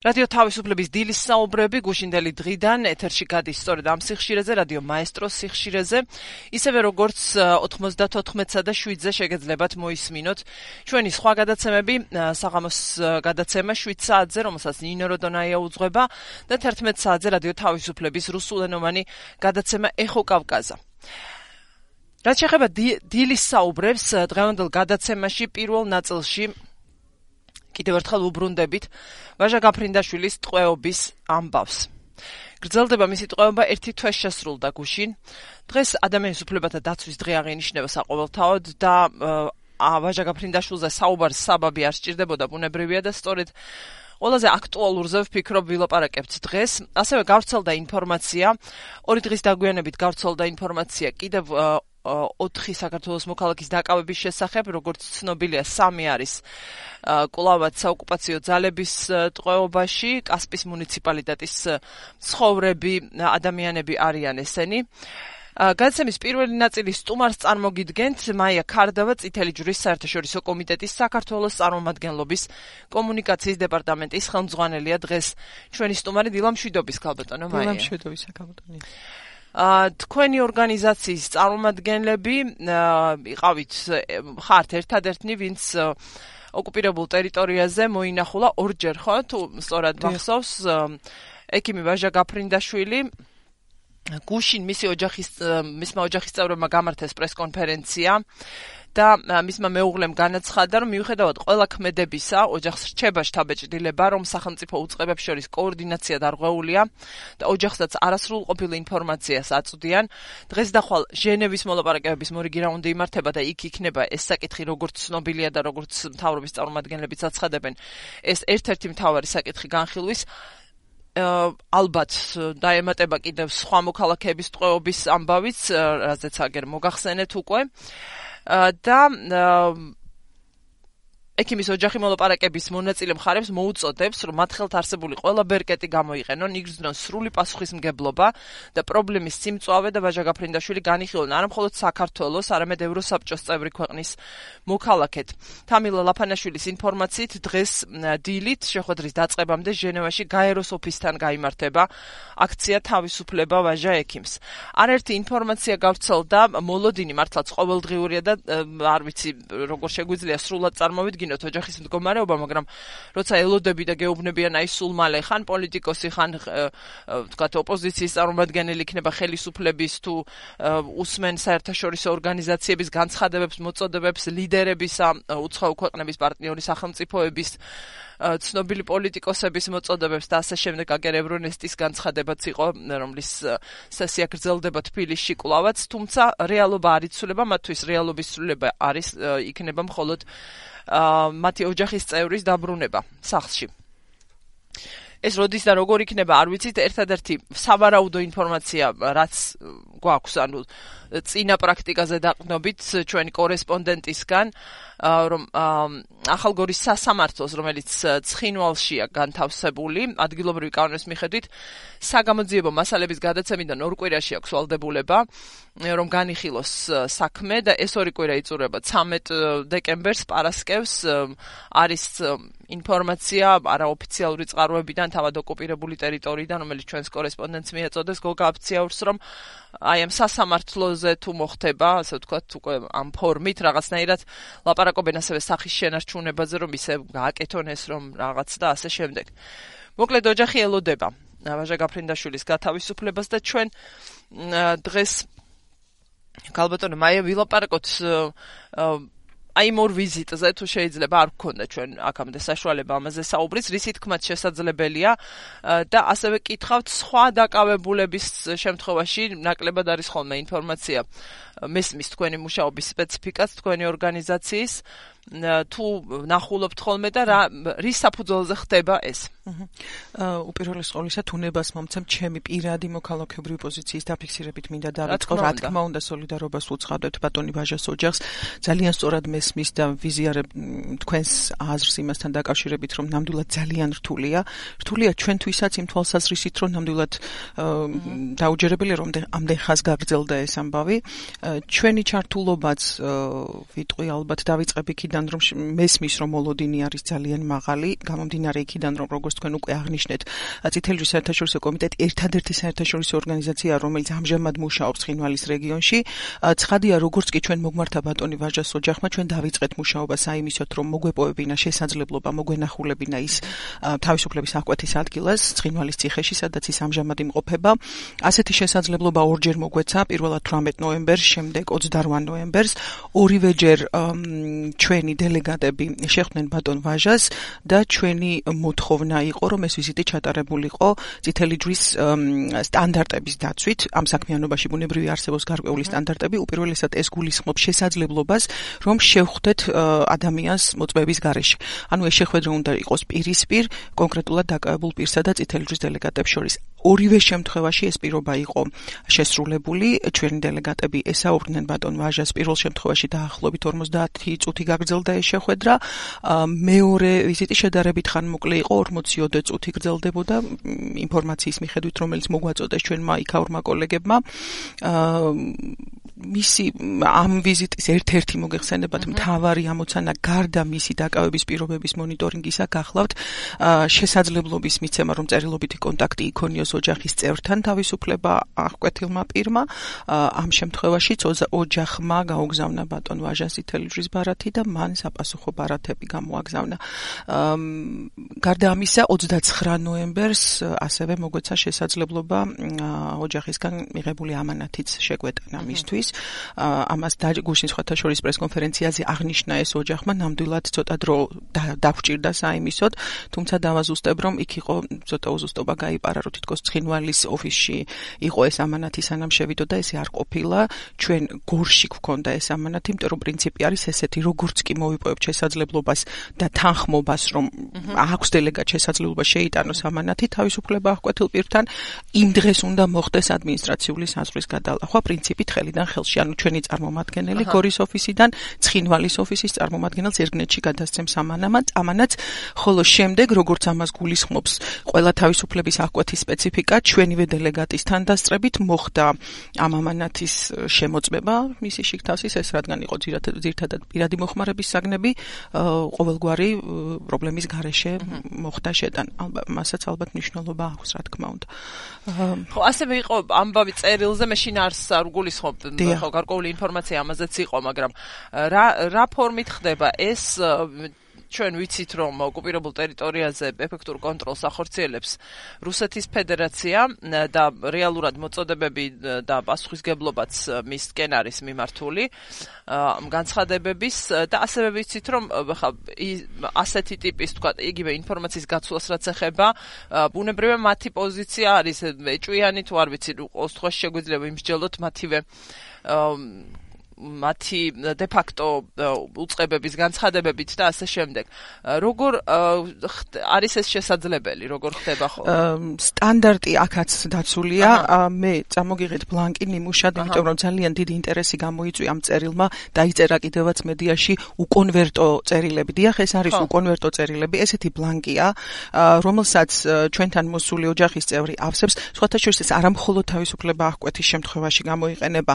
რადიო თავისუფლების დილის საუბრები გუშინდელი დღიდან ეთერში გადის სწორედ ამ სიხშირეზე, რადიო მაესტროს სიხშირეზე. ისევე როგორც 94-სა და 7-ზე შეგეძლებათ მოისმინოთ ჩვენი სხვა გადაცემები, საღამოს გადაცემა 7 საათზე, რომელსაც ნინო როდონაია უძღვება და 11 საათზე რადიო თავისუფლების რუსულენოვანი გადაცემა ეხო კავკაზა. რაც შეეხება დილის საუბრებს, დღევანდელ გადაცემაში პირველ ნაწილში კიდევ ერთხელ უბრუნდებით ვაჟა გაფრინდაშვილის ტყვეობის ამბავს. გრძელდება მისი ტყვეობა ერთი თვე შესრულდა გუშინ. დღეს ადამიანის უფლებათა დაცვის დღე აღინიშნება საყოველთაოდ და ვაჟა გაფრინდაშვილზე საუბარს საბაბი არ სჭირდებოდა ბუნებრივია და სწორედ ყველაზე აქტუალურზე ვფიქრობ ვილაპარაკებთ დღეს. ასევე გავრცელდა ინფორმაცია, ორი დღის დაგვიანებით გავრცელდა ინფორმაცია კიდევ 4 საქართველოს მოქალაქის დაკავების შესახებ, როგორც ცნობილია, სამი არის კლავად საოკუპაციო ძალების ტყვეობაში, კასპის მუნიციპალიტეტის ცხოვრები ადამიანები არიან ესენი. განსემის პირველი ნაწილის სტუმარს წარმოგიდგენთ მაია ქარდავა წითელი ჯვრის საერთაშორისო კომიტეტის საქართველოს წარმომადგენლობის კომუნიკაციის დეპარტამენტის ხელმძღვანელია დღეს. ჩვენი სტუმარი დილამშვიდობის ქალბატონო მაია. დილამშვიდობის ქალბატონი თქვენი ორგანიზაციის წარმომადგენლები იყავით ხართ ერთადერთნი ვინც ოკუპირებულ ტერიტორიაზე მოინახულა ორჯერ ხო? თუ სწორად მახსოვს ეკიმი ვაჟა გაფრინდაშვილი გუშინ მისი ოჯახის მისმა ოჯახის წევრებმა გამართეს პრესკონფერენცია და მისმა მეუღლემ განაცხადა, რომ მიუხედავად ყველა ქმედებისა, ოჯახს რჩება შთაბეჭდილება, რომ სახელმწიფო უწყებებს შორის კოორდინაცია დარღვეულია და ოჯახსაც არასრულყოფილი ინფორმაციას აწვდიან. დღეს და ხვალ ჟენევის მოლაპარაკებების მორიგი რაუნდი იმართება და იქ იქნება ეს საკითხი როგორც ცნობილია და როგორც მთავრობის წარმომადგენლებიც აცხადებენ. ეს ერთ-ერთი მთავარი საკითხი განხილვის ალბათ დაემატება კიდევ სხვა მოქალაქეების ტყვეობის ამბავიც, რაზეც აგერ მოგახსენეთ უკვე. და ეკიმის ოჯახი მოლაპარაკების მონაწილე მხარებს მოუწოდებს, რომ მათ ხელთ არსებული ყველა ბერკეტი გამოიყენონ, იგრძნონ სრული პასუხისმგებლობა და პრობლემის სიმწვავე და ვაჟა გაფრინდაშვილი განიხილონ არა მხოლოდ საქართველოს, არამედ ევროსაბჭოს წევრი ქვეყნის მოქალაქეთ. თამილა ლაფანაშვილის ინფორმაციით დღეს დილით შეხვედრის დაწყებამდე ჟენევაში გაეროს ოფისთან გამართება აქცია თავისუფლება ვაჟა ეკიმს. არაერთი ინფორმაცია გავრცელდა, მოლოდინი მართლაც ყოველდღიურია და არ ვიცი როგორ შეგვიძლია სრულად წარმოვიდგინოთ გავიგინოთ ოჯახის მდგომარეობა, მაგრამ როცა ელოდები და გეუბნებიან აი სულ მალე ხან პოლიტიკოსი ხან ვთქვათ ოპოზიციის წარმომადგენელი იქნება ხელისუფლების თუ უსმენ საერთაშორისო ორგანიზაციების განცხადებებს, მოწოდებებს ლიდერებისა უცხოო ქვეყნების პარტნიორი სახელმწიფოების ცნობილი პოლიტიკოსების მოწოდებებს და ასე შემდეგ აგერ ევრონესტის განცხადებაც იყო რომლის სესია გრძელდება თბილისში კლავაც თუმცა რეალობა არ იცვლება მათთვის რეალობის ცვლილება არის იქნება მხოლოდ მათი ოჯახის წევრის დაბრუნება სახლში. ეს როდის და როგორ იქნება, არ ვიცით, ერთადერთი სავარაუდო ინფორმაცია, რაც გვაქვს, ანუ წინა პრაქტიკაზე დაყნობით ჩვენი კორესპონდენტისგან, რომ ახალგორის სასამართლოს, რომელიც ცხინვალშია განთავსებული, ადგილობრივი კანონის მიხედვით, საგამოძიებო მასალების გადაცემიდან ორ კვირაში აქვს ვალდებულება, რომ განიხილოს საქმე და ეს ორი კვირა იწურება 13 დეკემბერს პარასკევს არის ინფორმაცია არაოფიციალური წყაროებიდან თავად ოკუპირებული ტერიტორიიდან, რომელიც ჩვენს კორესპონდენტს მიეწოდეს გოგაფციაურს, რომ აი ამ სასამართლოზე თუ მოხდება, ასე ვთქვათ, უკვე ამ ფორმით რაღაცნაირად ლაპარაკობენ ასევე სახის შენარჩუნებაზე, რომ ისე გააკეთონ ეს რომ რაღაც და ასე შემდეგ. მოკლედ ოჯახი ელოდება ვაჟა გაფრინდაშვილის გათავისუფლებას და ჩვენ დღეს გალბატონო მაია ვილაპარაკოთ აი მორ ვიზიტზე თუ შეიძლება არ გქონდა ჩვენ აქამდე საშუალება ამაზე საუბრის, რისი თქმაც შესაძლებელია და ასევე კითხავთ სხვა დაკავებულების შემთხვევაში ნაკლებად არის ხოლმე ინფორმაცია მესმის თქვენი მუშაობის სპეციფიკას თქვენი ორგანიზაციის თუ ნახულობთ ხოლმე და რა რის საფუძველზე ხდება ეს? უპირველეს ყოვლისა თუნებას მომცემ ჩემი პირადი მოქალაქეობრივი პოზიციის დაფიქსირებით მინდა დავიწყო რა თქმა უნდა სოლიდარობას უცხადოთ ბატონი ვაჟას ოჯახს. ძალიან სწორად მესმის და ვიზიარებ თქვენს აზრს იმასთან დაკავშირებით რომ ნამდვილად ძალიან რთულია. რთულია ჩვენთვისაც იმ თვალსაზრისით რომ ნამდვილად დაუჯერებელი რომ ამდენ ხას გაგრძელდა ეს ამბავი. ჩვენი ჩართულობაც ვიტყვი ალბათ დავიწყებ იქიდან რომ მესმის რომ მოლოდინი არის ძალიან მაღალი გამომდინარე იქიდან რომ როგორ როგორც თქვენ უკვე აღნიშნეთ, წითელი საერთაშორისო კომიტეტი ერთადერთი საერთაშორისო ორგანიზაციაა, რომელიც ამჟამად მუშაობს ცხინვალის რეგიონში. ცხადია, როგორც კი ჩვენ მოგმართა ბატონი ვაჟას ოჯახმა, ჩვენ დავიწყეთ მუშაობა საიმისოთ, რომ მოგვეპოვებინა შესაძლებლობა, მოგვენახულებინა ის თავისუფლების აღკვეთის ადგილას ცხინვალის ციხეში, სადაც ის ამჟამად იმყოფება. ასეთი შესაძლებლობა ორჯერ მოგვეცა, პირველად 18 ნოემბერს, შემდეგ 28 ნოემბერს, ორივეჯერ ჩვენი დელეგატები შეხვდნენ ბატონ ვაჟას და ჩვენი მოთხოვნა იყო, რომ ეს ვიზიტი ჩატარებულიყო წითელი ჯვრის სტანდარტების დაცვით. ამ საქმიანობაში ბუნებრივი არსებობს გარკვეული სტანდარტები, უპირველესად ეს გულისხმობს შესაძლებლობას, რომ შევხვდეთ ადამიანს მოწმების გარეშე. ანუ ეს შეხვედრა უნდა იყოს პირისპირ, კონკრეტულად დაკავებულ პირსა და წითელი ჯვრის დელეგატებს შორის. ორივე შემთხვევაში ეს პირობა იყო შესრულებული. ჩვენი დელეგატები ესაუბრნენ ბატონ ვაჟას პირველ შემთხვევაში დაახლოებით 50 წუთი გაგრძელდა ეს შეხვედრა. მეორე ვიზიტი შედარებით ხანმოკლე იყო, 40-ოდე წუთი გრძელდებოდა ინფორმაციის მიხედვით, რომელიც მოგვაწოდეს ჩვენმა იქაურმა კოლეგებმა. მისი ამ ვიზიტის ერთ-ერთი მოგეხსენებათ მთავარი ამოცანა გარდა მისი დაკავების პირობების მონიტორინგისა გახლავთ შესაძლებლობის მიცემა რომ წერილობითი კონტაქტი იქონიოს ოჯახის წევრთან თავისუფლება აღკვეთილმა პირმა ამ შემთხვევაშიც ოჯახმა გაუგზავნა ბატონ ვაჟასი თელიჯრის ბარათი და მან საპასუხო ბარათები გამოაგზავნა. გარდა ამისა 29 ნოემბერს ასევე მოგვეცა შესაძლებლობა ოჯახისგან მიღებული ამანათიც შეგვეტანა მისთვის ამას გუშინ სხვათა შორის პრესკონფერენციაზე აღნიშნა ეს ოჯახმა ნამდვილად ცოტა დრო დაგვჭირდა საიმისოდ თუმცა დავაზუსტებ რომ იქ იყო ცოტა უზუსტობა გაიპარა რომ თითქოს ცხინვალის ოფისში იყო ეს ამანათი სანამ შევიდოდა ესე არ ყოფილა. ჩვენ გორში გვქონდა ეს ამანათი იმიტომ რომ პრინციპი არის ესეთი როგორც კი მოვიპოვებთ შესაძლებლობას და თანხმობას რომ აქვს დელეგატ შესაძლებლობა შეიტანოს ამანათი თავისუფლება აღკვეთილ პირთან იმ დღეს უნდა მოხდეს ადმინისტრაციული საზღვრის გადალახვა პრინციპით ხელიდან ხელ ხელში, ანუ ჩვენი წარმომადგენელი გორის ოფისიდან ცხინვალის ოფისის წარმომადგენელს ერთგნეთში გადასცემს ამანამად, ამანაც, ხოლო შემდეგ, როგორც ამას გულისხმობს ყველა თავისუფლების აღკვეთის სპეციფიკა, ჩვენივე დელეგატის თანდასწრებით მოხდა ამ ამანათის შემოწმება მისი შიგთავსის ეს რადგან იყო ძირთადად პირადი მოხმარების საგნები, ყოველგვარი პრობლემის გარეშე მოხდა შეტანა. მასაც ალბათ მნიშვნელობა აქვს, რა თქმა უნდა. ხო, ასევე იყო ამბავი წერილზე, მე შინ არს არ გულისხმობ ხო გარკვეული ინფორმაცია ამაზეც იყო, მაგრამ რა რა ფორმით ხდება? ეს ჩვენ ვიცით რომ ოკუპირებულ ტერიტორიაზე ეფექტურ კონტროლს ახორციელებს რუსეთის ფედერაცია და რეალურად მოწოდებები და პასუხისგებლობაც მისკენ არის მიმართული განცხადებების და ასევე ვიცით რომ ხა ასეთი ტიპის თქვა იგივე ინფორმაციის გაცვლას რაც ეხება ბუნებრივია მათი პოზიცია არის ეჭვიანი თუ არ ვიცი შემთხვევაში შეგვიძლია იმსჯელოთ მათივე um, მათი de facto უწყებების განცხადებებით და ასე შემდეგ. როგორ არის ეს შესაძლებელი, როგორ ხდება ხო? სტანდარტი აქაც დაცულია. მე წამოგიღეთ ბლანკი ნიმუშად, იმიტომ რომ ძალიან დიდი ინტერესი გამოიწვია ამ წერილმა, დაიწერა კიდევაც მედიაში უკონვერტო წერილები. დიახ, ეს არის უკონვერტო წერილები. ესეთი ბლანკია, რომელსაც ჩვენთან მოსული ოჯახის წევრი ავსებს, სხვათა შორის ეს არამხოლოდ თავისუფლება აღკვეთის შემთხვევაში გამოიყენება,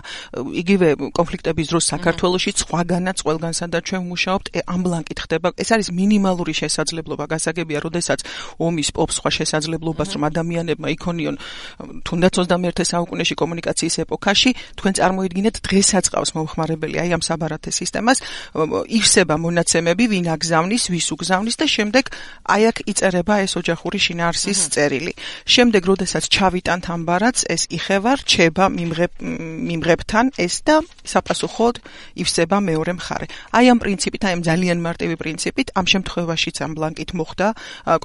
იგივე კონფლიქტები მუშაობის დროს საქართველოსში სხვაგანაც ყველგანსა და ჩვენ მუშაობთ ამ ბლანკით ხდება. ეს არის მინიმალური შესაძლებლობა გასაგებია როდესაც ომის პოპ სხვა შესაძლებლობას რომ ადამიანებმა იქონიონ თუნდაც 21 საუკუნეში კომუნიკაციის ეპოქაში თქვენ წარმოიდგინეთ დღესაც ყავს მომხმარებელი აი ამ საბარათე სისტემას. ივსება მონაცემები ვინ აგზავნის ვის უგზავნის და შემდეგ აი აქ იწერება ეს ოჯახური შინაარსის წერილი. შემდეგ როდესაც ჩავიტანთ ამ ბარათს ეს იხევა რჩება მიმღებ მიმღებთან ეს და საპასუხო პასუხოდ ივსება მეორე მხარე. აი ამ პრინციპით, აი ამ ძალიან მარტივი პრინციპით, ამ შემთხვევაშიც ამ ბლანკით მოხდა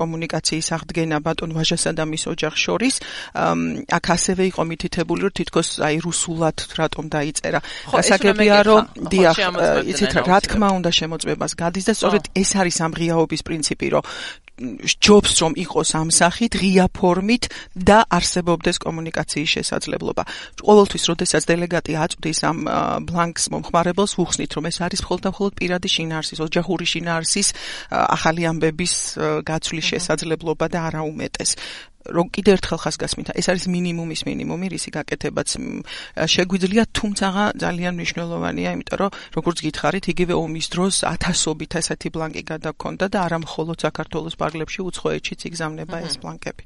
კომუნიკაციის აღდგენა ბატონ ვაჟასა და მის ოჯახს შორის. აქ ასევე იყო მითითებული, რომ თითქოს აი რუსულად რატომ დაიწერა. გასაგებია, რომ დიახ, იცით რა თქმა უნდა შემოწმებას გადის და სწორედ ეს არის ამ ღიაობის პრინციპი, რომ ჯობს რომ იყოს ამ სახით ღია ფორმით და არსებობდეს კომუნიკაციის შესაძლებლობა. ყოველთვის, როდესაც დელეგატი აწვდის ამ ბლანკს მომხმარებელს, უხსნით რომ ეს არის მხოლოდ და მხოლოდ პირადი შინაარსის, ოჯახური შინაარსის ახალი ამბების გაცვლის შესაძლებლობა და არა უმეტეს. რომ კიდევ ერთხელ ხასგასმით ეს არის მინიმუმის მინიმუმი რისი გაკეთებაც შეგვიძლია თუმცა ძალიან მნიშვნელოვანია იმიტომ რომ როგორც გითხარით იგივე ომის დროს ათასობით ასეთი ბლანკი გადაგქონდა და არა მხოლოდ საქართველოს პარლებში უცხოეთშიც იგზავნება ეს ბლანკები.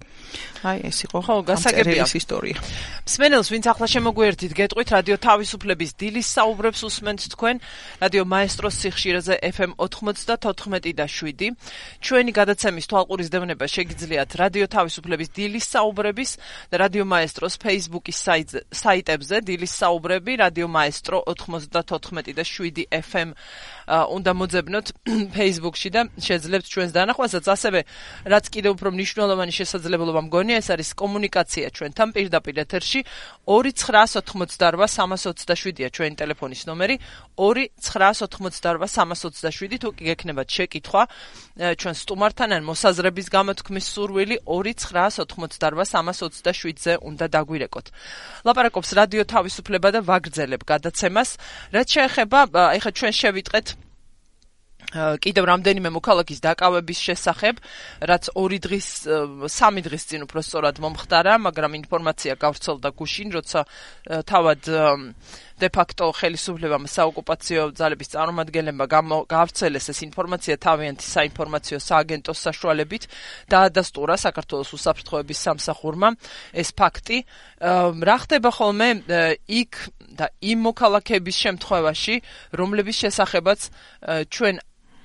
აი ეს იყო ხო გასაგებია. ისტორია. სმენელს ვინც ახლა შემოგვიერთით გეტყვით რადიო თავისუფლების დილის საუბრებს უსმენთ თქვენ. რადიო მაესტროს სიხშირეზე FM 94 და 7 ჩვენი გადაცემის თვალყურის დევნება შეგიძლიათ რადიო თავისუფლების დილის საუბრების რადიო მაესტროს Facebook-ის საიტებზე დილის საუბრები რადიო მაესტრო 94 და 7 FM უნდა მოძებნოთ Facebook-ში და შეძლებთ ჩვენს დანახვასაც ასევე რაც კიდევ უფრო მნიშვნელოვანი შესაძლებლობა მგონია ეს არის კომუნიკაცია ჩვენთან პირდაპირ ეთერში. 2988327-ია ჩვენი ტელეფონის ნომერი. 2988327 თუ კი გექნებათ შეკითხვა ჩვენ სტუმართან ან მოსაზრების გამოთქმის სურვილი 2988327-ზე უნდა დაგვირეკოთ. ლაპარაკობს რადიო თავისუფლება და ვაგრძელებ გადაცემას. რაც შეეხება ეხლა ჩვენ შევიტყეთ კიდევ რამდენიმე მოქალაქის დაკავების შესახებ, რაც ორი დღის, სამი დღის წინ უფრო სწორად მომხდარა, მაგრამ ინფორმაცია გავრცელდა გუშინ, როცა თავად de facto ხელისუფლებამ საოკუპაციო ძალების წარმომადგენლებმა გავრცელეს ეს ინფორმაცია თავიანთი საინფორმაციო სააგენტოს საშუალებით დაადასტურა საქართველოს უსაფრთხოების სამსახურმა ეს ფაქტი. რა ხდება ხოლმე იქ და იმ მოქალაქეების შემთხვევაში რომლების შესახებაც ჩვენ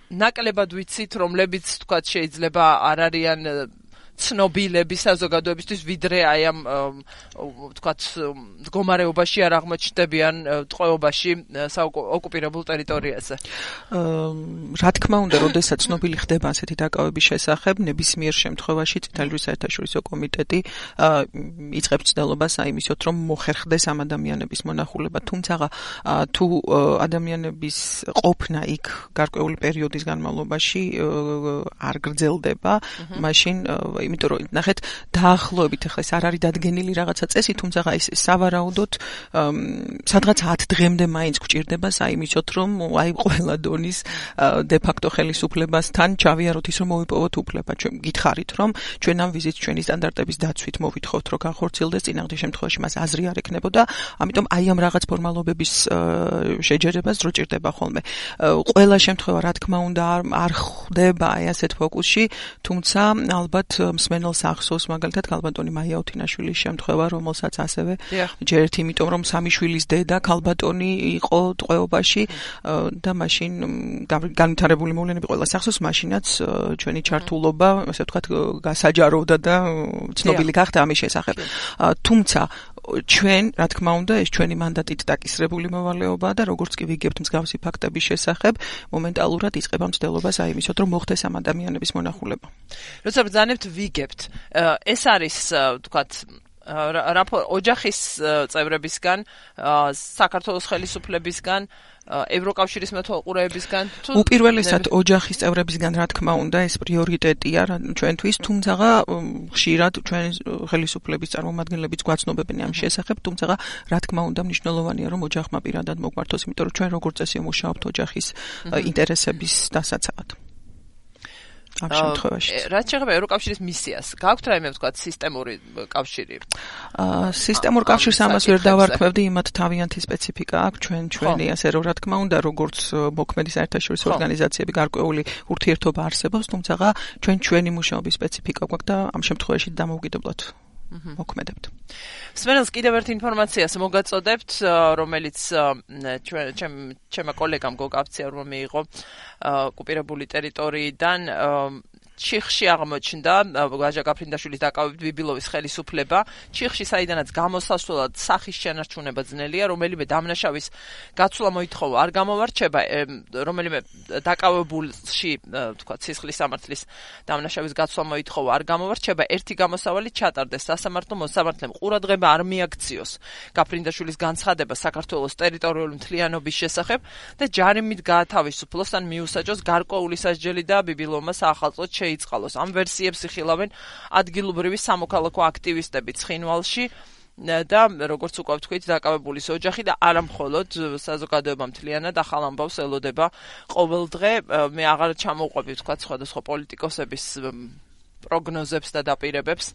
ნაკლებად ვიცით, რომლებიც თქვა შეიძლება არ არიან ცნობილები საზოგადოებისთვის ვიდრე აი ამ ვთქვათ მდგომარეობაში არ აღმოჩნდებიან ტყვეობაში ოკუპირებულ ტერიტორიაზე. რა თქმა უნდა, როდესაც ცნობილი ხდება ასეთი დაკავების შესახებ, ნებისმიერ შემთხვევაში წითელი საერთაშორისო კომიტეტი იწყებს ცდელობას აიმისოთ, რომ მოხერხდეს ამ ადამიანების მონახულება, თუმცა თუ ადამიანების ყოფნა იქ გარკვეული პერიოდის განმავლობაში არ გრძელდება, მაშინ იმიტომ რომ ნახეთ დაახლოებით ახლა ეს არ არის დადგენილი რაღაცა წესი, თუმცა ეს სავარაუდოდ სადღაც 10 დღემდე მაინც გვჭირდება საიმისოთ რომ აი ყველა დონის დე ფაქტო ხელისუფლებასთან ჩავიაროთ ის რომ მოვიპოვოთ უფლება. ჩვენ გითხარით რომ ჩვენ ამ ვიზიტს ჩვენი სტანდარტების დაცვით მოვითხოვთ რომ გახორციელდეს წინაღდი შემთხვევაში მას აზრი არ ექნებოდა, ამიტომ აი ამ რაღაც ფორმალობების შეჯერებას დრო ჭირდება ხოლმე. ყველა შემთხვევა რა თქმა უნდა არ ხდება აი ასეთ ფოკუსში, თუმცა ალბათ მსმენელს ახსოვს მაგალითად ქალბატონი მაია უთინაშვილის შემთხვევა, რომელსაც ასევე ჯერ ერთი იმიტომ რომ სამი შვილის დედა ქალბატონი იყო ტყვეობაში და მაშინ განვითარებული მოვლენები ყველა ახსოვს, მაშინაც ჩვენი ჩართულობა, ასე ვთქვათ, გასაჯაროვდა და ცნობილი გახდა ამის შესახებ. თუმცა ჩვენ, რა თქმა უნდა, ეს ჩვენი მანდატით დაკისრებული მოვალეობაა და როგორც კი ვიგებთ მსგავსი ფაქტების შესახებ, მომენტალურად იწყება მცდელობა საიმისოდ, რომ მოხდეს ამ ადამიანების მონახულება. როცა ბრძანებთ ვიგებთ, ეს არის, თქვათ, რაპორტ ოჯახის წევრებისგან, საქართველოს ხელისუფლებისგან ევროკავშირის მეთვალყურეებისგან თუ უპირველესად ოჯახის წევრებისგან რა თქმა უნდა ეს პრიორიტეტია ჩვენთვის. თუმცა ხშირად ჩვენ ხელისუფლების წარმომადგენლებიც გვაცნობებენ ამ შესახებ. თუმცა რა თქმა უნდა მნიშვნელოვანია რომ ოჯახმა პირადად მოგვართოს იმიტომ რომ ჩვენ როგორც წესი მუშაობთ ოჯახის ინტერესების დასაცავად ამ შემთხვევაში. რაც შეეხება ევროკავშირის მისიას, გაქვთ რაიმე ვთქვათ სისტემური კავშირი? აა სისტემურ კავშირს ამას ვერ დავარქმევდი, იმათ თავიანთი სპეციფიკა აქვს ჩვენ ჩვენი, ასე რომ რა თქმა უნდა, როგორც მოქმედი საერთაშორისო ორგანიზაციები გარკვეული ურთიერთობა არსებობს, თუმცა ჩვენ ჩვენი მუშაობის სპეციფიკა გვაქვს და ამ შემთხვევაში დამოუკიდებლად მოქმედებთ. სვენელს კიდევ ერთ ინფორმაციას მოგაწოდებთ, რომელიც ჩემ ჩემმა კოლეგამ გოგავცია რომ მიიღო ოკუპირებული ტერიტორიიდან ჩიხში აღმოჩნდა ვაჟა გაფრინდაშვილის დაკავებით ბიბილოვის ხელისუფლება. ჩიხში საიდანაც გამოსასვლელად სახის შენარჩუნება ძნელია, რომელიმე დამნაშავის გაცვლა მოითხოვა, არ გამოვარჩება, რომელიმე დაკავებულში, თქვა, ცისხლის სამართლის დამნაშავის გაცვლა მოითხოვა, არ გამოვარჩება, ერთი გამოსავალი ჩატარდეს სასამართლო მოსამართლემ. ყურადღება არ მიაქციოს გაფრინდაშვილის განცხადება საქართველოს ტერიტორიული მთლიანობის შესახებ და ჯარიმით გაათავისუფლოს ან მიუსაჯოს გარკვეული სასჯელი და ბიბილოვმა საახალწლოდ შეიწყალოს. ამ ვერსიებს იხილავენ ადგილობრივი სამოქალაქო აქტივისტები ცხინვალში და როგორც უკვე ვთქვით, დაკავებულის ოჯახი და არა მხოლოდ საზოგადოება მთლიანად ახალ ამბავს ელოდება ყოველდღე. მე აღარ ჩამოვყვები ვთქვათ სხვადასხვა პოლიტიკოსების პროგნოზებს და დაპირებებს,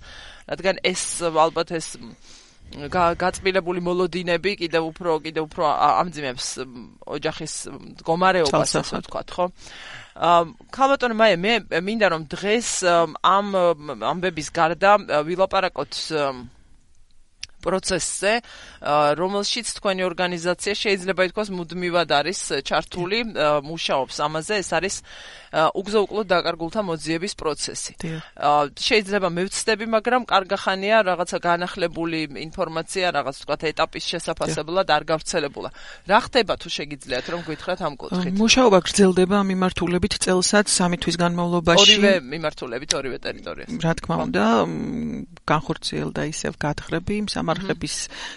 რადგან ეს ალბათ ეს გაწმილებული მოლოდინები კიდევ უფრო კიდევ უფრო ამძიმებს ოჯახის მდგომარეობას ასე ვთქვათ, ხო? აა ქალბატონო მაია მე მინდა რომ დღეს ამ ამბების გარდა ვილაპარაკოთ პროცესზე, რომელშიც თქვენი ორგანიზაცია შეიძლება ითქვას მუდმივად არის ჩართული, მუშაობს ამაზე, ეს არის უგზო-უკლოდ დაკარგულთა მოძიების პროცესი. შეიძლება მევცდები, მაგრამ კარგახანია რაღაცა განახლებული ინფორმაცია, რაღაც თქვა ეტაპის შესაფასებლად არ გავრცელებულა. რა ხდება თუ შეგიძლიათ რომ გითხრათ ამ კუთხით? მუშაობა გრძელდება მიმართულებით წელსაც 3 თვის განმავლობაში. ორივე მიმართულებით, ორივე ტერიტორიაზე. რა თქმა უნდა, განხორციელდა ისევ გათხრები, სამარხების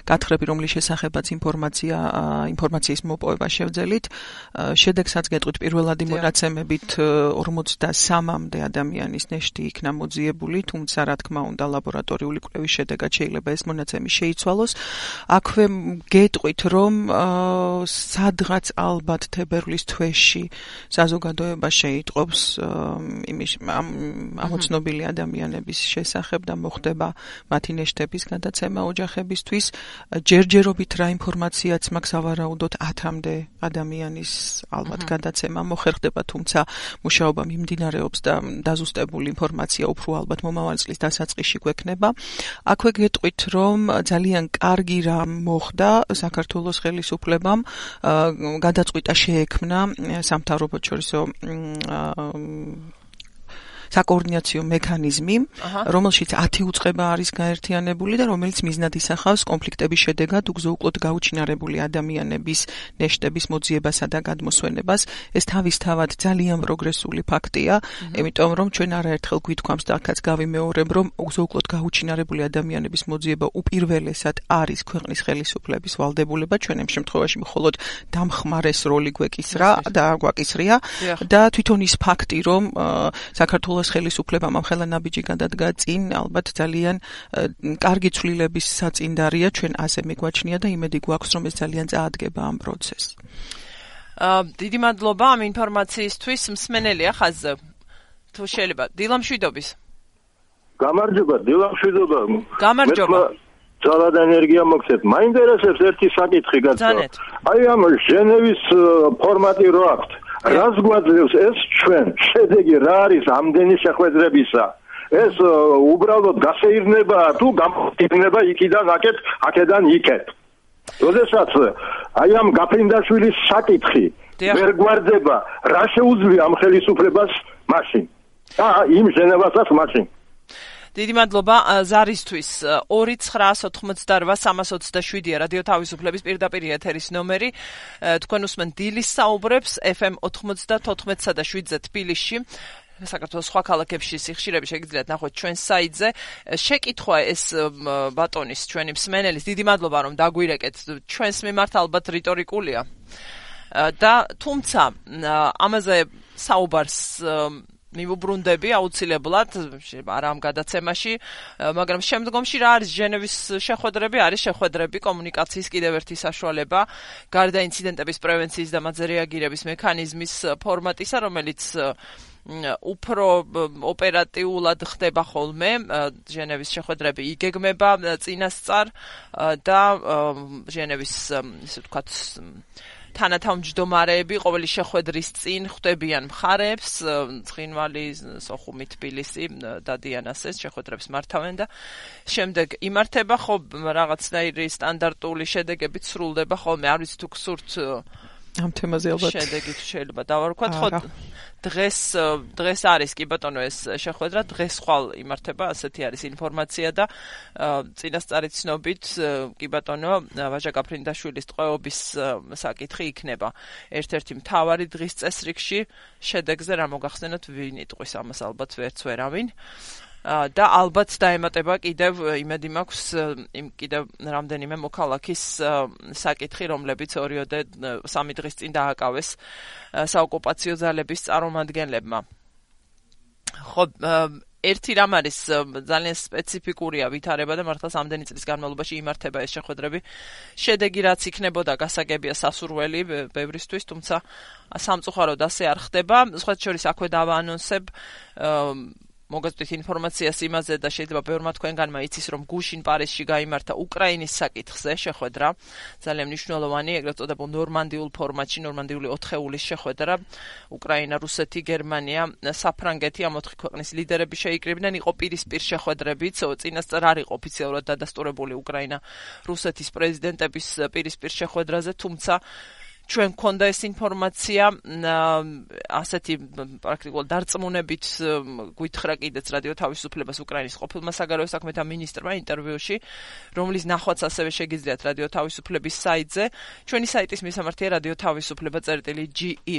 გათხრები, რომლის შესახებაც ინფორმაცია ინფორმაციის მოპოვება შევძელით. შედეგსაც გეტყვით პირველადი მონაცემებით 53-მდე ადამიანის ნეშტი იქნა მოძიებული, თუმცა რა თქმა უნდა ლაბორატორიული კვლევის შედეგად შეიძლება ეს მონაცემი შეიცვალოს. აქვე გეტყვით, რომ სადღაც ალბათ თებერვლის თვეში საზოგადოება შეიტყობს იმის ამოცნობილი ადამიანების შესახებ და მოხდება მათი ნეშტების გადაცემა ოჯახებისთვის. ჯერჯერობით რა ინფორმაციაც მაქვს ავარაუდოთ 10-მდე ადამიანის ალბათ გადაცემა მოხერხდება, თუმცა მუშაობა მიმდინარეობს და დაზუსტებული ინფორმაცია უფრო ალბათ მომავალ წლის დასაწყისში გვექნება. აქვე გეტყვით, რომ ძალიან კარგი რა მოხდა საქართველოს ხელისუფლებამ გადაწყვიტა შეექმნა სამთავრობო შორისო საკოორდინაციო მექანიზმი, რომელშიც 10 უწყება არის გაერთიანებული და რომელიც მიზნად ისახავს კონფლიქტების შედეგად უგზო-უკლოდ გაუჩინარებული ადამიანების ნეშტების მოძიებასა და გადმოსვენებას. ეს თავისთავად ძალიან პროგრესული ფაქტია, იმიტომ რომ ჩვენ არაერთხელ გვითქვამს და ახაც გავიმეორებ, რომ უგზო-უკლოდ გაუჩინარებული ადამიანების მოძიება უპირველესად არის ქვეყნის ხელისუფლების ვალდებულება, ჩვენ ამ შემთხვევაში მხოლოდ დამხმარეს როლი გვეკისრა და გვაკისრია. და თვითონ ის ფაქტი, რომ საქართველოს საქართველოს ხელისუფლებამ ამ ხელანაბიჯი გადადგა წინ, ალბათ ძალიან კარგი ცვლილების საწინდარია ჩვენ ასე მიგვაჩნია და იმედი გვაქვს რომ ეს ძალიან წაადგება ამ პროცესს. აა დიდი მადლობა ამ ინფორმაციისთვის მსმენელია ხაზზე. თუ შეიძლება დილამშვიდობის. გამარჯობა, დილამშვიდობა. გამარჯობა. ძალად ენერგია მოგცეთ. მაინტერესებს ერთი საკითხი გაცა. აი ამ ჟენევის ფორმატი რო აქვს. რას გვაძლევს? ეს ჩვენ შედეგი რა არის ამდენი შეხვედრებისა? ეს უბრალოდ გასეირნება თუ გამოფრინდება იქიდან აქეთ აქედან იქეთ? როდესაც აი ამ გაფრინდაშვილის საკითხი ვერ გვარდება რა შეუძლია ამ ხელისუფლებას? მაშინ. და იმ ჟენევასაც? მაშინ დიდი მადლობა ზარისთვის 29988 რადიო თავისუფლების პირდაპირ ეთერის ნომერი თქვენ უსმენ დილის საუბრებს FM 94-სა და 7-ზე თბილისში საქართველოს სხვა ქალაქებში სიხშირები შეგიძლიათ ნახოთ ჩვენ საიტზე. შეკითხვა ეს ბატონის ჩვენი მსმენელის დიდი მადლობა რომ დაგვირეკეთ. ჩვენს მიმართ ალბათ რიტორიკულია. და თუმცა ამაზე საუბარს მიმოbrunდები აუცილებლად არა ამ გადაცემაში, მაგრამ შემდგომში რა არის ჟენევის შეხვედრები, არის შეხვედრები კომუნიკაციის კიდევ ერთი საშუალება, გარდა ინციდენტების პრევენციის და მასზე რეაგირების მექანიზმის ფორმატისა, რომელიც უფრო ოპერატიულად ხდება ხოლმე ჟენევის შეხვედრები იგეგმება წინასწარ და ჟენევის ისე ვთქვათ თანათავმჯდომარეები ყოველი შეხვედრის წინ ხვდებიან მხარეებს, ცხინვალი, სოხუმი, თბილისი და დიანასეს შეხვედრებს მართავენ და შემდეგ იმართება ხო რაღაცნაირი სტანდარტული შედეგებით სრულდება ხოლმე, არ ვიცი თუ გსურთ ამ თემაზე ალბათ. შედეგი შეიძლება დავარქვათ. ხო დღეს დღეს არის კი ბატონო ეს შეხვედრა. დღეს ხვალ იმართება ასეთი არის ინფორმაცია და წინასწარი ცნობით კი ბატონო ვაჟა კაფრინდაშვილის ტყვეობის საკითხი იქნება. ერთ-ერთი მთავარი დღის წესრიგში შედეგზე რა მოგახსენოთ ვინ იტყვის ამას ალბათ ვერც ვერავინ და ალბათ დაემატება კიდევ იმედი მაქვს იმ კიდევ რამდენიმე მოქალაქის საკითხი, რომლებიც ორიოდე სამი დღის წინ დააკავეს საოკუპაციო ძალების წარმომადგენლებმა. ხო ერთი რამ არის ძალიან სპეციფიკურია ვითარება და მართლა სამდენი წლის განმავლობაში იმართება ეს შეხვედრები. შედეგი რაც იქნებოდა გასაგებია სასურველი ბევრისთვის, თუმცა სამწუხაროდ ასე არ ხდება. სხვა შორის აქვე დავაანონსებ მოგაწვით ინფორმაციას იმაზე და შეიძლება ბევრმა თქვენგანმა იცის რომ გუშინ პარიზში გამართა უკრაინის საკითხზე შეხვედრა. ძალიან მნიშვნელოვანი ეგრეთ წოდებულ ნორმანდიულ ფორმატში ნორმანდიული ოთხეულის შეხვედრა. უკრაინა რუსეთი გერმანია საფრანგეთი ამ ოთხი ქვეყნის ლიდერები შეიკრიბნენ. იყო პირისპირ შეხვედრებიც. წინასწარ არ იყო ოფიციალურად დადასტურებული უკრაინა რუსეთის პრეზიდენტების პირისპირ შეხვედრაზე თუმცა ჩვენ გქონდა ეს ინფორმაცია ასეთი პრაქტიკულად დარწმუნებით გვითხრა კიდეც რადიო თავისუფლებას უკრაინის ყოფილმა საგარეო საქმეთა მინისტრმა ინტერვიუში რომლის ნახვაც ასევე შეგიძლიათ რადიო თავისუფლების საიტზე. ჩვენი საიტის მისამართია რადიო თავისუფლება წერტილი GE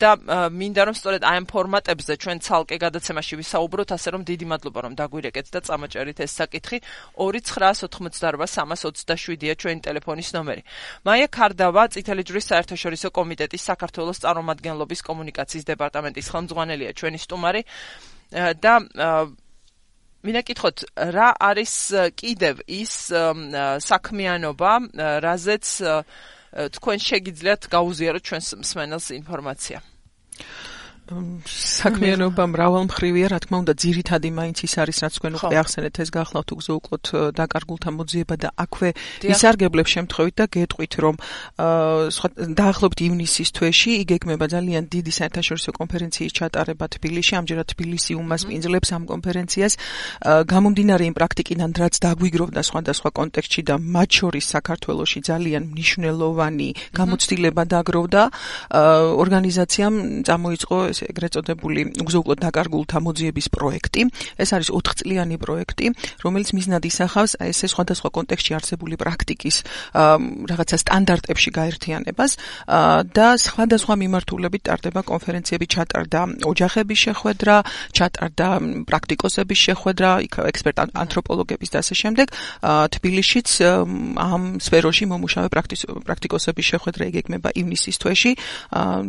და მინდა რომ სწორედ აი ამ ფორმატებზე ჩვენ ცალკე გადაცემაში ვისაუბროთ ასე რომ დიდი მადლობა რომ დაგვირეკეთ და წამოჭერით ეს საკითხი. 2988 327-ია ჩვენი ტელეფონის ნომერი. მაია კარდავა წითელი ჯვრის საერთაშორისო კომიტეტის საქართველოს წარმომადგენლობის კომუნიკაციის დეპარტამენტის ხელმძღვანელია ჩვენი სტუმარი. და მინდა კითხოთ რა არის კიდევ ის საქმიანობა რაზეც თქვენ შეგიძლიათ გაუზიაროთ ჩვენს მსმენელს ინფორმაცია საქმიანობა მრავალმხრივია, რა თქმა უნდა, ძირითადი მაინც ის არის, რაც თქვენ უკვე ახსენეთ, ეს გახლავთ უგზოუკლოთ დაკარგულთა მოძიება და აქვე ისარგებლებს შემთხვევით და გეტყვით, რომ სხვა დაახლოებით ივნისის თვეში იგეგმება ძალიან დიდი საერთაშორისო კონფერენციის ჩატარება თბილისში, ამჯერად თბილისი უმასპინძლებს ამ კონფერენციას. გამომდინარე იმ პრაქტიკიდან, რაც დაგვიგროვდა სხვადასხვა კონტექსტში და მათ შორის საქართველოსი ძალიან მნიშვნელოვანი გამოცდილება დაგროვდა, ორგანიზაციამ წამოიწყო ეს ეგრეთ წოდებული უგზოუკლოდ დაკარგულთა მოძიების პროექტი. ეს არის 4 წლიანი პროექტი, რომელიც მიზნად ისახავს ესე სხვადასხვა კონტექსტში არსებული პრაქტიკის რაღაცა სტანდარტებში გაერთიანებას და სხვადასხვა მიმართულებით ტარდება კონფერენციები, ჩატარდა ოჯახების შეხვედრა, ჩატარდა პრაქტიკოსების შეხვედრა, ექსპერტ ანთროპოლოგების და ასე შემდეგ. თბილისშიც ამ სფეროში მომუშავე პრაქტიკოსების შეხვედრა იგეგმება ივნისის თვეში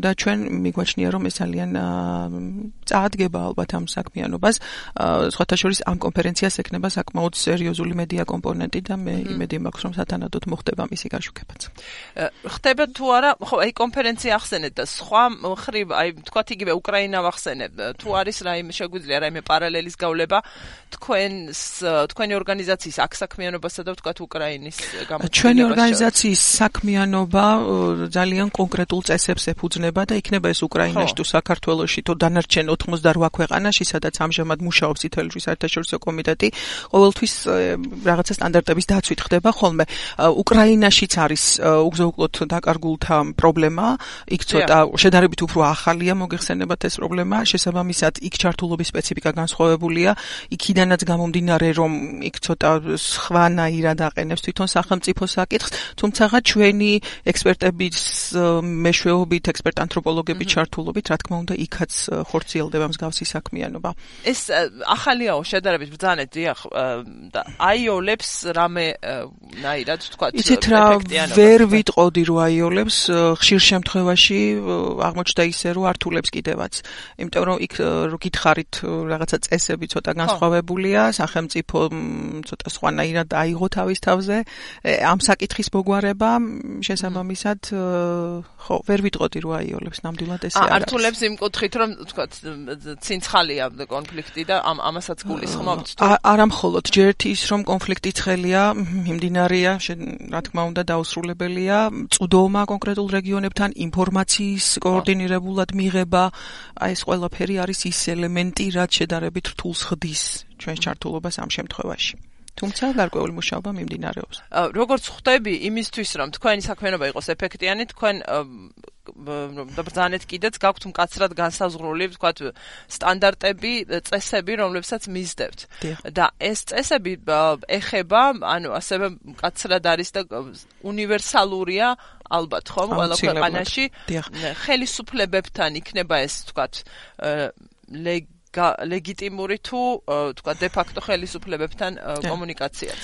და ჩვენ მიგვაჩნია რომ ეს ძალიან წაადგება ალბათ ამ საქმიანობას. სხვათა შორის ამ კონფერენციას ექნება საკმაოდ სერიოზული მედია კომპონენტი და მე იმედი მაქვს რომ სათანადოდ მოხდება მისი გაშუქებაც. ხდება თუ არა, ხო, აი კონფერენცია ახსენეთ და სხვა ხრივ, აი თქვათ იგივე უკრაინა ვახსენებ, თუ არის რაიმე შეგვიძლია რაიმე პარალელის გავლება თქვენს თქვენი ორგანიზაციის აქ საქმიანობასა და თქვათ უკრაინის გამოცდილებას. ჩვენი ორგანიზაციის საქმიანობა ძალიან კონკრეტულ წესებს ეფუძნება და იქნება ეს უკრაინაში თუ საქართველოსში თუ დანარჩენ 88 ქვეყანაში, სადაც ამჟამად მუშაობს ითელჯვის საერთაშორისო კომიტეტი, ყოველთვის რაღაცა სტანდარტების დაცვით ხდება ხოლმე. უკრაინაშიც არის უგზოუკლოდ დაკარგულთა პრობლემა, იქ ცოტა შედარებით უფრო ახალია მოგეხსენებათ ეს პრობლემა, შესაბამისად იქ ჩართულობის სპეციფიკა განსხვავებულია, იქიდანაც გამომდინარე რომ იქ ცოტა სხვანაირად აყენებს თვითონ სახელმწიფო საკითხს, თუმცა ჩვენი ექსპერტების მეშვეობით, ექსპერტ ანთროპოლოგების ჩართულობით, რა თქმა უნდა, იქაც ხორციელდება მსგავსი საქმიანობა. ეს ახალიაო შედარებით ბრძანეთ, დიახ, და აიოლებს რამე ნაირად თქვა იცით რა ვერ ვიტყოდი რომ აიოლებს ხშირ შემთხვევაში აღმოჩნდა ისე რომ ართულებს კიდევაც. იმიტომ რომ იქ რო გითხარით რაღაცა წესები ცოტა განსხვავებულია, სახელმწიფო ცოტა სხვანაირად აიღო თავის თავზე ამ საკითხის მოგვარება შესაბამისად ხო ვერ ვიტყოდი რომ აიოლებს ნამდვილად ესე არის. ართულებს იმ კუთხით რომ თქვა ცინცხალია კონფლიქტი და ამ ამასაც გულისხმობთ თუ არა მხოლოდ ჯერთ ის რომ კონფლიქტი ცხელია მიმდინარეა რა თქმა უნდა დაუსრულებელია წუდომა კონკრეტულ რეგიონებთან ინფორმაციის კოორდინირებულად მიღება აი ეს ყველაფერი არის ის ელემენტი რაც შედარებით რთულს ხდის ჩვენს ჩართულობას ამ შემთხვევაში თუმცა გარკვეული მუშაობა მიმდინარეობს. როგორც ხვდები იმისთვის რომ თქვენი საქმიანობა იყოს ეფექტიანი, თქვენ და ბრძანეთ კიდეც გაქვთ მკაცრად განსაზღვრული, ვთქვათ, სტანდარტები, წესები, რომლებსაც მისდევთ. და ეს წესები ეხება, ანუ ასევე მკაცრად არის და უნივერსალურია ალბათ ხომ ყველა ქვეყანაში. ხელისუფლებებთან იქნება ეს ვთქვათ ლეგ ლეგიტიმური თუ თქვა დე ფაქტო ხელისუფლებებთან კომუნიკაციაც.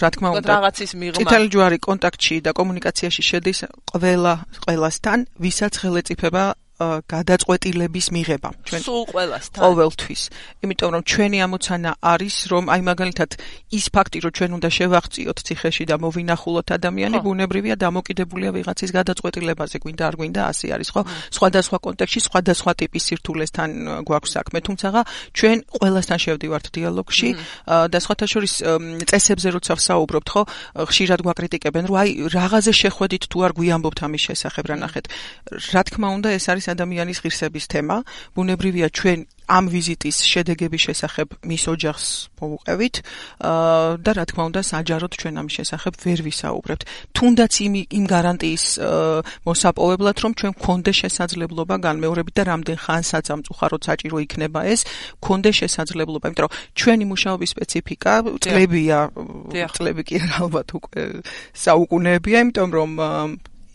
რა თქმა უნდა, რაღაცის მიღმა. წითელი ჯვარი კონტაქტში და კომუნიკაციაში შედის ყველა ყველასთან, ვისაც ხელეწიფება გადაწყვეტილების მიღება. ჩვენ სულ ყველასთან. ყოველთვის. იმიტომ რომ ჩვენი ამოცანა არის რომ აი მაგალითად ის ფაქტი რომ ჩვენ უნდა შევაღწიოთ ციხეში და მოვინახულოთ ადამიანი ბუნებრივია დამოკიდებულია ვიღაცის გადაწყვეტილებაზე გვინდა არ გვინდა ასე არის ხო? სხვადასხვა კონტექსტში სხვადასხვა ტიპის სირთულესთან გვაქვს საქმე. თუმცა ჩვენ ყველასთან შევდივართ დიალოგში და სხვათა შორის წესებზე როცა ვსაუბრობთ ხო ხშირად გვაკრიტიკებენ რომ აი რაღაცე შეხვედით თუ არ გვიამბობთ ამის შესახებ რა ნახეთ. რა თქმა უნდა ეს არის ადამიანის ღირსების თემა. ბუნებრივია ჩვენ ამ ვიზიტის შედეგების შესახებ მის ოჯახს მოუყევით და რა თქმა უნდა საჯაროდ ჩვენ ამის შესახებ ვერ ვისაუბრებთ. თუნდაც იმ იმ გარანტიის მოსაპოვებლად რომ ჩვენ გქონდეს შესაძლებლობა განმეორებით და რამდენ ხანსაც ამ წუხაროდ საჭირო იქნება ეს გქონდეს შესაძლებლობა. იმიტომ რომ ჩვენი მუშაობის სპეციფიკა წლებია წლები კი ალბათ უკვე საუკუნეებია იმიტომ რომ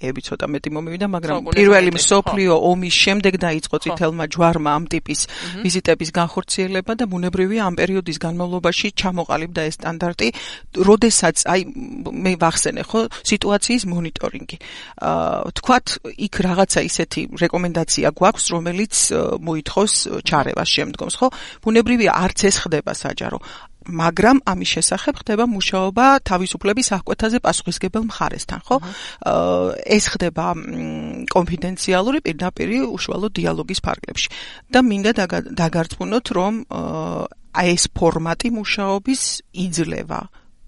ები ცოტა მეტი მომივიდა, მაგრამ პირველი მსოფლიო ომის შემდეგ დაიწყო წითელმა ჯვარმა ამ ტიპის ვიზიტების განხორციელება და ბუნებრივია ამ პერიოდის განმავლობაში ჩამოყალიბდა ეს სტანდარტი, როდესაც აი მე ვახსენე ხო სიტუაციის მონიტორინგი. აა თქვათ იქ რაღაცა ისეთი რეკომენდაცია გვაქვს, რომელიც მოითხოვს ჩარევას შემდგომს, ხო? ბუნებრივია არც ეს ხდება საჯარო. მაგრამ ამის შესახებ ხდება მუშაობა თავისუფლების აღკვეთაზე პასუხისგებელ მხარესთან, ხო? ეს ხდება კონფიდენციალური პირდაპირ უშუალო დიალოგის ფარგლებში. და მინდა დაგარწმუნოთ, რომ აი ეს ფორმატი მუშაობის იძლევა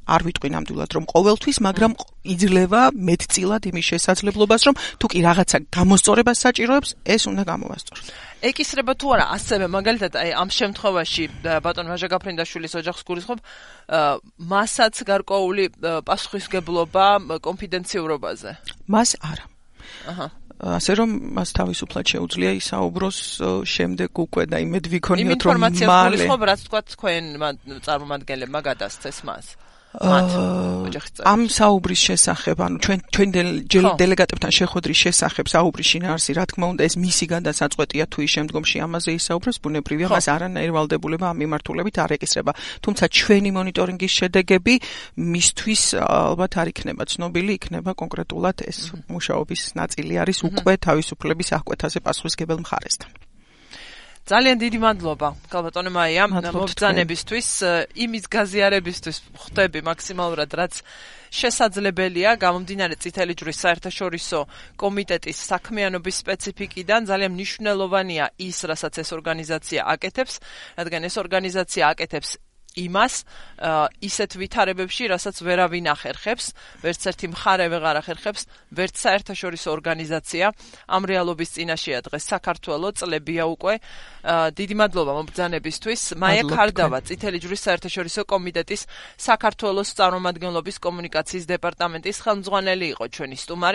არ ვიტყვი ნამდვილად რომ ყოველთვის, მაგრამ იძლევა მეტწილად იმის შესაძლებლობას, რომ თუ კი რაღაცა გამოსწორებას საჭიროებს, ეს უნდა გამოვასწოროს. ეკისრება თუ არა ასევე მაგალითად აი ამ შემთხვევაში ბატონ ვაჟა გაფრინდაშვილის ოჯახს გულისხმობ მასაც გარკვეული პასუხისგებლობა კონფიდენციურობაზე. მას არა. აჰა. ასე რომ მას თავისუფლად შეუძლია ისაუბროს შემდეგ უკვე და იმედ ვიქონიოთ რომ მალე ინფორმაციას გულისხმობ რაც თქვა თქვენ წარმომადგენლებმა გადასცეს მას ამ საუბრის შესახებ, ანუ ჩვენ ჩვენ დელეგატებთან შეხვედრის შესახებ საუბრის შინაარსი, რა თქმა უნდა, ეს მისი გადასაწყვეტია თუ ის შემდგომში ამაზე ისაუბროს, ბუნებრივია, მას არანაირ ვალდებულება ამ მიმართულებით არ ეკისრება. თუმცა ჩვენი მონიტორინგის შედეგები მისთვის ალბათ არ იქნება ცნობილი, იქნება კონკრეტულად ეს მუშაობის ნაწილი არის უკვე თავისუფლების აღკვეთაზე პასუხისგებელ მხარესთან. ძალიან დიდი მადლობა კალბატონე მაია მობრძანებისთვის იმის გაზიარებისთვის ხვდები მაქსიმალურად რაც შესაძლებელია გამომდინარე წითელი ჯვრის საერთაშორისო კომიტეტის საქმიანობის სპეციფიკიდან. ძალიან მნიშვნელოვანია ის რასაც ეს ორგანიზაცია აკეთებს რადგან ეს ორგანიზაცია აკეთებს იმას ისეთ ვითარებებში, რასაც ვერავინ ახერხებს, ვერც ერთი მხარე ვეღარ ახერხებს, ვერც საერთაშორისო ორგანიზაცია ამ რეალობის წინაშეა დღეს საქართველოს წლებია უკვე. დიდი მადლობა მომბრძანებისთვის. მაია ქარდავა, წითელი ჯვრის საერთაშორისო კომიტეტის საქართველოს წარმომადგენლობის კომუნიკაციის დეპარტამენტის ხელმძღვანელი იყო ჩვენი სტუმარი.